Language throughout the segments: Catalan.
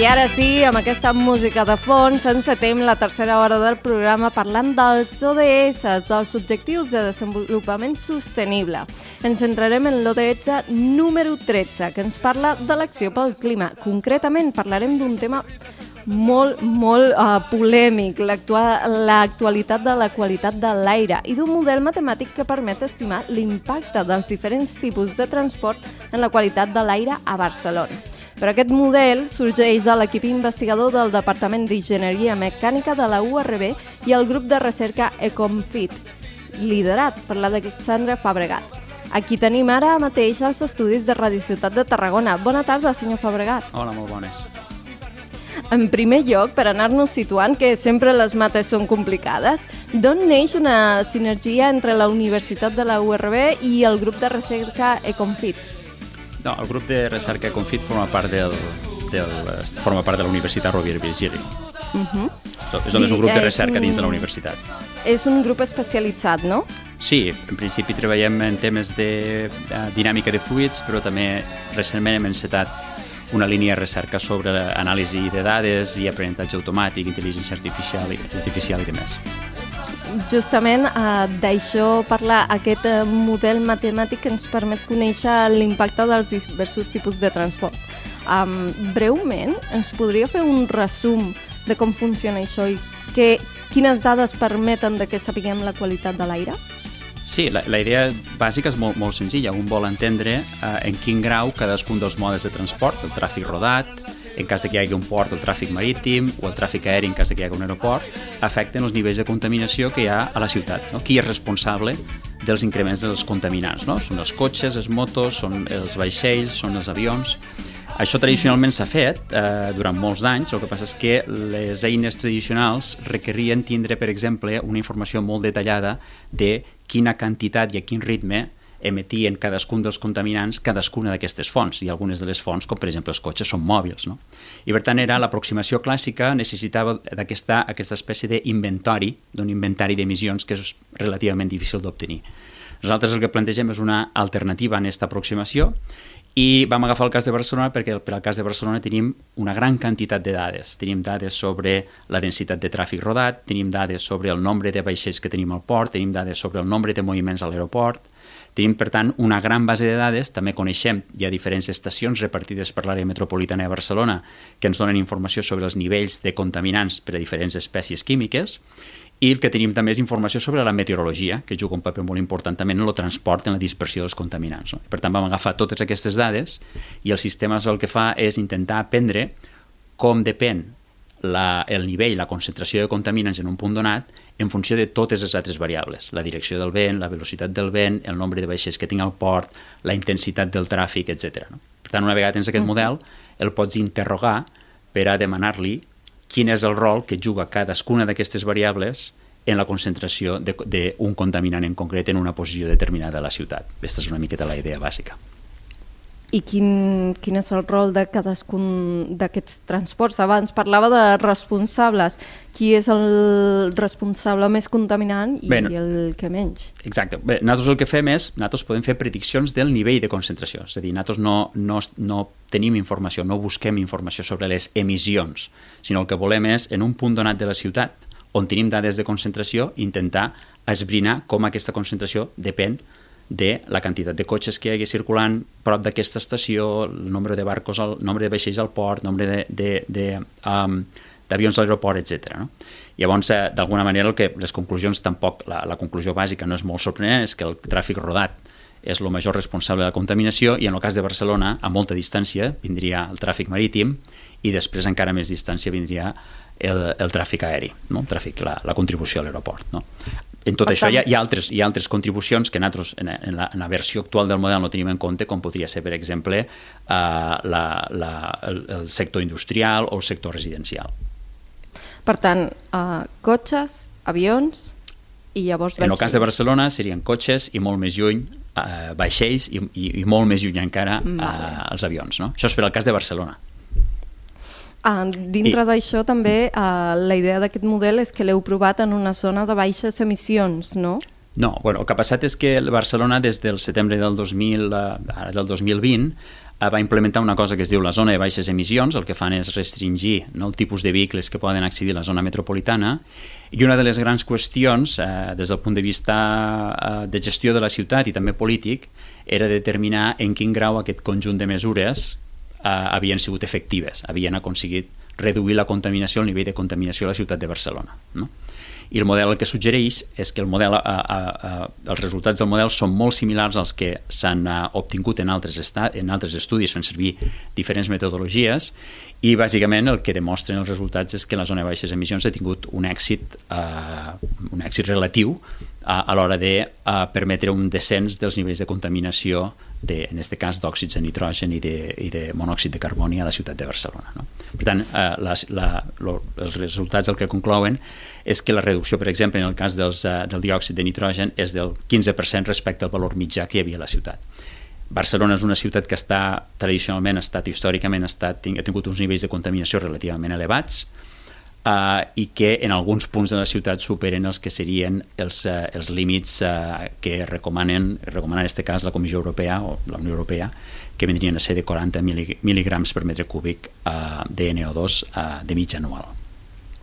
I ara sí, amb aquesta música de fons, encetem la tercera hora del programa parlant dels ODS, dels Objectius de Desenvolupament Sostenible. Ens centrarem en l'ODS número 13, que ens parla de l'acció pel clima. Concretament parlarem d'un tema molt, molt uh, polèmic, l'actualitat de la qualitat de l'aire i d'un model matemàtic que permet estimar l'impacte dels diferents tipus de transport en la qualitat de l'aire a Barcelona. Però aquest model sorgeix de l'equip investigador del Departament d'Enginyeria Mecànica de la URB i el grup de recerca Ecomfit, liderat per l'Alexandre Fabregat. Aquí tenim ara mateix els estudis de Radio Ciutat de Tarragona. Bona tarda, senyor Fabregat. Hola, molt bones. En primer lloc, per anar-nos situant, que sempre les mates són complicades, d'on neix una sinergia entre la Universitat de la URB i el grup de recerca Ecomfit? No, el grup de recerca Confit forma part del, del, forma part de la Universitat Rovira i Virgili. Uh -huh. És, és un grup de recerca dins de la universitat. És un grup especialitzat, no? Sí, en principi treballem en temes de uh, dinàmica de fluids, però també recentment hem encetat una línia de recerca sobre anàlisi de dades i aprenentatge automàtic, intel·ligència artificial i, artificial i demés justament eh, d'això parla aquest eh, model matemàtic que ens permet conèixer l'impacte dels diversos tipus de transport. Um, breument, ens podria fer un resum de com funciona això i que, quines dades permeten de que sapiguem la qualitat de l'aire? Sí, la, la idea bàsica és molt, molt senzilla. Un vol entendre eh, en quin grau cadascun dels modes de transport, el tràfic rodat, en cas que hi hagi un port, el tràfic marítim o el tràfic aeri en cas que hi hagi un aeroport, afecten els nivells de contaminació que hi ha a la ciutat. No? Qui és responsable dels increments dels contaminants? No? Són els cotxes, els motos, són els vaixells, són els avions... Això tradicionalment s'ha fet eh, durant molts anys, el que passa és que les eines tradicionals requerien tindre, per exemple, una informació molt detallada de quina quantitat i a quin ritme emetien cadascun dels contaminants cadascuna d'aquestes fonts, i algunes de les fonts, com per exemple els cotxes, són mòbils. No? I per tant, era l'aproximació clàssica necessitava d'aquesta aquesta espècie d'inventori, d'un inventari d'emissions que és relativament difícil d'obtenir. Nosaltres el que plantegem és una alternativa en aquesta aproximació i vam agafar el cas de Barcelona perquè per al cas de Barcelona tenim una gran quantitat de dades. Tenim dades sobre la densitat de tràfic rodat, tenim dades sobre el nombre de vaixells que tenim al port, tenim dades sobre el nombre de moviments a l'aeroport, Tenim, per tant, una gran base de dades, també coneixem, hi ha diferents estacions repartides per l'àrea metropolitana de Barcelona que ens donen informació sobre els nivells de contaminants per a diferents espècies químiques, i el que tenim també és informació sobre la meteorologia, que juga un paper molt important també en el transport, en la dispersió dels contaminants. No? Per tant, vam agafar totes aquestes dades i el sistema el que fa és intentar aprendre com depèn la, el nivell, la concentració de contaminants en un punt donat en funció de totes les altres variables, la direcció del vent, la velocitat del vent, el nombre de vaixells que tinc al port, la intensitat del tràfic, etc. No? Per tant, una vegada tens aquest model, el pots interrogar per a demanar-li quin és el rol que juga cadascuna d'aquestes variables en la concentració d'un contaminant en concret en una posició determinada de la ciutat. Aquesta és una miqueta la idea bàsica i quin, quin és el rol de cadascun d'aquests transports. Abans parlava de responsables. Qui és el responsable més contaminant i Bé, el que menys? Exacte. Bé, nosaltres el que fem és, nosaltres podem fer prediccions del nivell de concentració. És a dir, nosaltres no, no, no tenim informació, no busquem informació sobre les emissions, sinó el que volem és, en un punt donat de la ciutat, on tenim dades de concentració, intentar esbrinar com aquesta concentració depèn de la quantitat de cotxes que hi hagi circulant prop d'aquesta estació, el nombre de barcos, el nombre de vaixells al port, el nombre um, d'avions um, a l'aeroport, etc. No? Llavors, eh, d'alguna manera, el que, les conclusions tampoc, la, la conclusió bàsica no és molt sorprenent, és que el tràfic rodat és el major responsable de la contaminació i en el cas de Barcelona, a molta distància, vindria el tràfic marítim i després encara més distància vindria el, el tràfic aeri, no? el tràfic, la, la contribució a l'aeroport. No? En tot per això tant... hi ha, hi, ha altres, hi ha altres contribucions que nosaltres en, en, la, en la versió actual del model no tenim en compte, com podria ser, per exemple, uh, la, la, el, el sector industrial o el sector residencial. Per tant, uh, cotxes, avions i llavors vaixells. En el cas de Barcelona serien cotxes i molt més lluny uh, vaixells i, i, i molt més lluny encara uh, els avions. No? Això és per al cas de Barcelona. Ah, dintre d'això també uh, la idea d'aquest model és que l'heu provat en una zona de baixes emissions, no? No, bueno, el que ha passat és que Barcelona des del setembre del 2000, uh, ara del 2020 uh, va implementar una cosa que es diu la zona de baixes emissions, el que fan és restringir no, el tipus de vehicles que poden accedir a la zona metropolitana i una de les grans qüestions, eh, des del punt de vista eh, de gestió de la ciutat i també polític, era determinar en quin grau aquest conjunt de mesures eh, havien sigut efectives, havien aconseguit reduir la contaminació, el nivell de contaminació a la ciutat de Barcelona. No? I el model el que suggereix és que el model, a, a, a, els resultats del model són molt similars als que s'han obtingut en altres, estat, en altres estudis fent servir diferents metodologies i bàsicament el que demostren els resultats és que la zona de baixes emissions ha tingut un èxit, uh, un èxit relatiu a, a l'hora de uh, permetre un descens dels nivells de contaminació de, en aquest cas d'òxids de nitrogen i de, i de monòxid de carboni a la ciutat de Barcelona. No? Per tant, eh, les, la, lo, els resultats el que conclouen és que la reducció, per exemple, en el cas dels, eh, del diòxid de nitrogen és del 15% respecte al valor mitjà que hi havia a la ciutat. Barcelona és una ciutat que està tradicionalment, ha estat històricament, ha, estat, ha tingut uns nivells de contaminació relativament elevats, uh, i que en alguns punts de la ciutat superen els que serien els, uh, els límits uh, que recomanen, recomanen en aquest cas la Comissió Europea o la Unió Europea, que vindrien a ser de 40 mil·ligrams per metre cúbic uh, de NO2 uh, de mitja anual.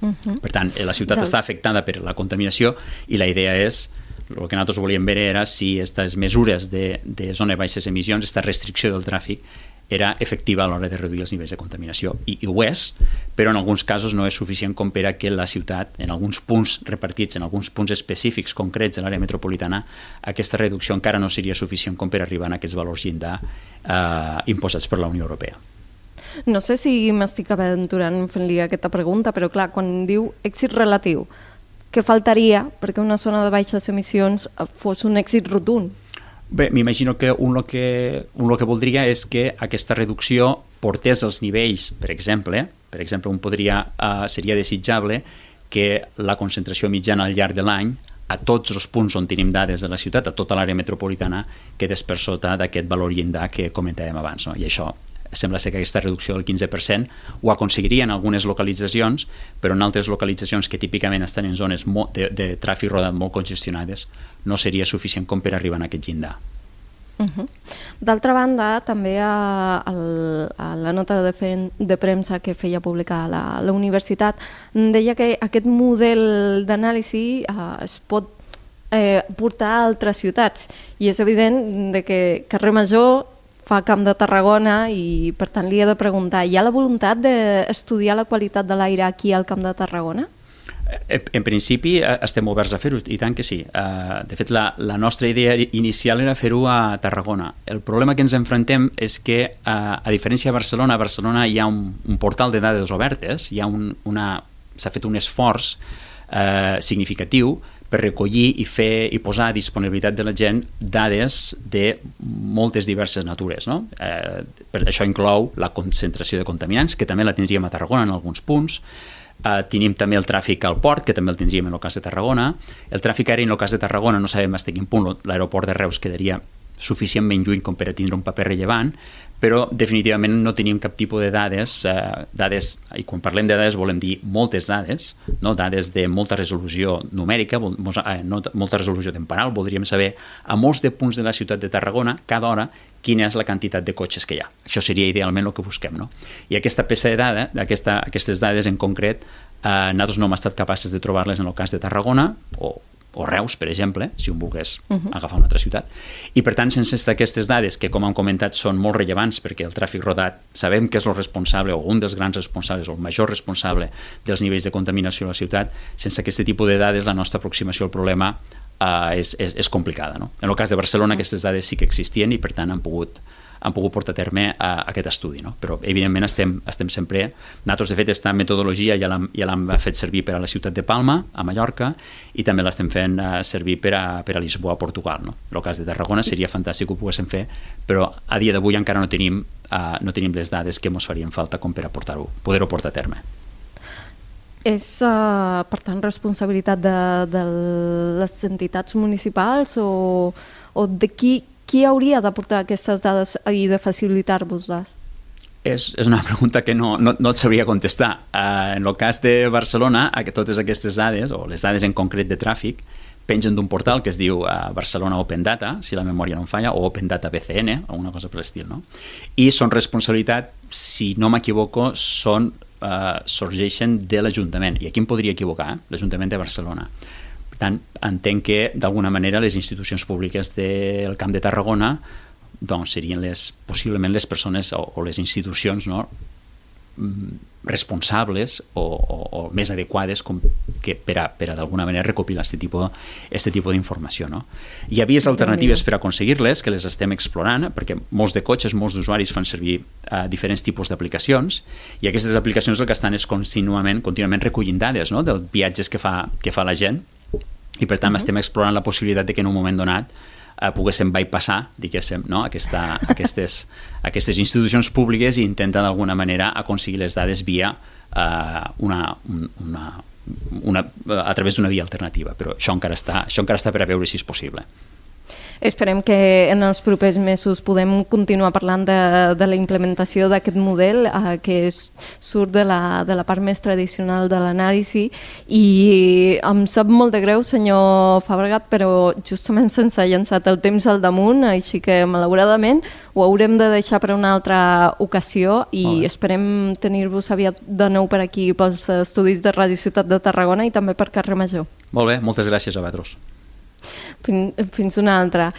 Uh -huh. Per tant, la ciutat està afectada per la contaminació i la idea és el que nosaltres volíem veure era si aquestes mesures de, de zona de baixes emissions, aquesta restricció del tràfic, era efectiva a l'hora de reduir els nivells de contaminació. I, I ho és, però en alguns casos no és suficient com per a que la ciutat, en alguns punts repartits, en alguns punts específics concrets de l'àrea metropolitana, aquesta reducció encara no seria suficient com per arribar a aquests valors llindar eh, imposats per la Unió Europea. No sé si m'estic aventurant fent-li aquesta pregunta, però clar, quan diu èxit relatiu, què faltaria perquè una zona de baixes emissions fos un èxit rotund? Bé, m'imagino que un el que, un el que voldria és que aquesta reducció portés els nivells, per exemple, per exemple, un podria, uh, seria desitjable que la concentració mitjana al llarg de l'any a tots els punts on tenim dades de la ciutat, a tota l'àrea metropolitana, quedés per sota d'aquest valor llindar que comentàvem abans. No? I això sembla ser que aquesta reducció del 15% ho aconseguiria en algunes localitzacions, però en altres localitzacions que típicament estan en zones de, de tràfic rodat molt congestionades no seria suficient com per arribar a aquest llindar. Uh -huh. D'altra banda, també a, a, a la nota de, fe, de premsa que feia publicar la, la universitat deia que aquest model d'anàlisi eh, es pot eh, portar a altres ciutats i és evident de que Carrer Major fa Camp de Tarragona i per tant li he de preguntar, hi ha la voluntat d'estudiar la qualitat de l'aire aquí al Camp de Tarragona? En, principi eh, estem oberts a fer-ho, i tant que sí. Uh, de fet, la, la nostra idea inicial era fer-ho a Tarragona. El problema que ens enfrontem és que, uh, a diferència de Barcelona, a Barcelona hi ha un, un portal de dades obertes, hi ha un, una s'ha fet un esforç uh, significatiu per recollir i fer i posar a disponibilitat de la gent dades de moltes diverses natures. No? Eh, per això inclou la concentració de contaminants, que també la tindríem a Tarragona en alguns punts, eh, tenim també el tràfic al port, que també el tindríem en el cas de Tarragona, el tràfic aeri en el cas de Tarragona no sabem fins a quin punt l'aeroport de Reus quedaria suficientment lluny com per a tindre un paper rellevant, però definitivament no tenim cap tipus de dades, eh, dades i quan parlem de dades volem dir moltes dades, no? dades de molta resolució numèrica, eh, no, molta resolució temporal, voldríem saber a molts de punts de la ciutat de Tarragona, cada hora, quina és la quantitat de cotxes que hi ha. Això seria idealment el que busquem. No? I aquesta peça de dada, aquesta, aquestes dades en concret, eh, nosaltres no hem estat capaces de trobar-les en el cas de Tarragona, o o Reus, per exemple, si un volgués uh -huh. agafar una altra ciutat. I, per tant, sense aquestes dades, que, com hem comentat, són molt rellevants perquè el tràfic rodat sabem que és el responsable, o un dels grans responsables, o el major responsable dels nivells de contaminació a la ciutat, sense aquest tipus de dades la nostra aproximació al problema uh, és, és, és complicada. No? En el cas de Barcelona aquestes dades sí que existien i, per tant, han pogut han pogut portar a terme a, aquest estudi. No? Però, evidentment, estem, estem sempre... Nosaltres, de fet, aquesta metodologia ja l'hem ja fet servir per a la ciutat de Palma, a Mallorca, i també l'estem fent uh, servir per a, per a Lisboa, a Portugal. No? El cas de Tarragona seria fantàstic que ho poguéssim fer, però a dia d'avui encara no tenim, uh, no tenim les dades que ens farien falta com per a portar-ho, poder-ho portar a terme. És, uh, per tant, responsabilitat de, de les entitats municipals o, o de qui, qui hauria de portar aquestes dades i de facilitar-vos-les? És, és una pregunta que no, no, no et sabria contestar. Uh, en el cas de Barcelona, que totes aquestes dades, o les dades en concret de tràfic, pengen d'un portal que es diu uh, Barcelona Open Data, si la memòria no em falla, o Open Data BCN, o una cosa per l'estil, no? I són responsabilitat, si no m'equivoco, són uh, sorgeixen de l'Ajuntament. I aquí em podria equivocar, eh? l'Ajuntament de Barcelona tant, entenc que d'alguna manera les institucions públiques del Camp de Tarragona doncs serien les, possiblement les persones o, o les institucions no, mm, responsables o, o, o més adequades com que per a, per a d'alguna manera recopilar aquest tipus, este tipus d'informació. No? Hi ha vies alternatives per aconseguir-les, que les estem explorant, perquè molts de cotxes, molts d'usuaris fan servir uh, diferents tipus d'aplicacions, i aquestes aplicacions el que estan és contínuament, contínuament recollint dades no? dels viatges que fa, que fa la gent, i per tant uh -huh. estem explorant la possibilitat de que en un moment donat eh, poguéssim bypassar, diguéssim, no? Aquesta, aquestes, aquestes institucions públiques i intenten d'alguna manera aconseguir les dades via eh, una, una, una, a través d'una via alternativa, però això encara, està, això encara està per a veure si és possible. Esperem que en els propers mesos podem continuar parlant de, de la implementació d'aquest model eh, que és, surt de la, de la part més tradicional de l'anàlisi i em sap molt de greu, senyor Fabregat, però justament se'ns ha llançat el temps al damunt, així que malauradament ho haurem de deixar per una altra ocasió i esperem tenir-vos aviat de nou per aquí pels estudis de Ràdio Ciutat de Tarragona i també per Carrer Major. Molt bé, moltes gràcies a vosaltres. Fins, fins una altra.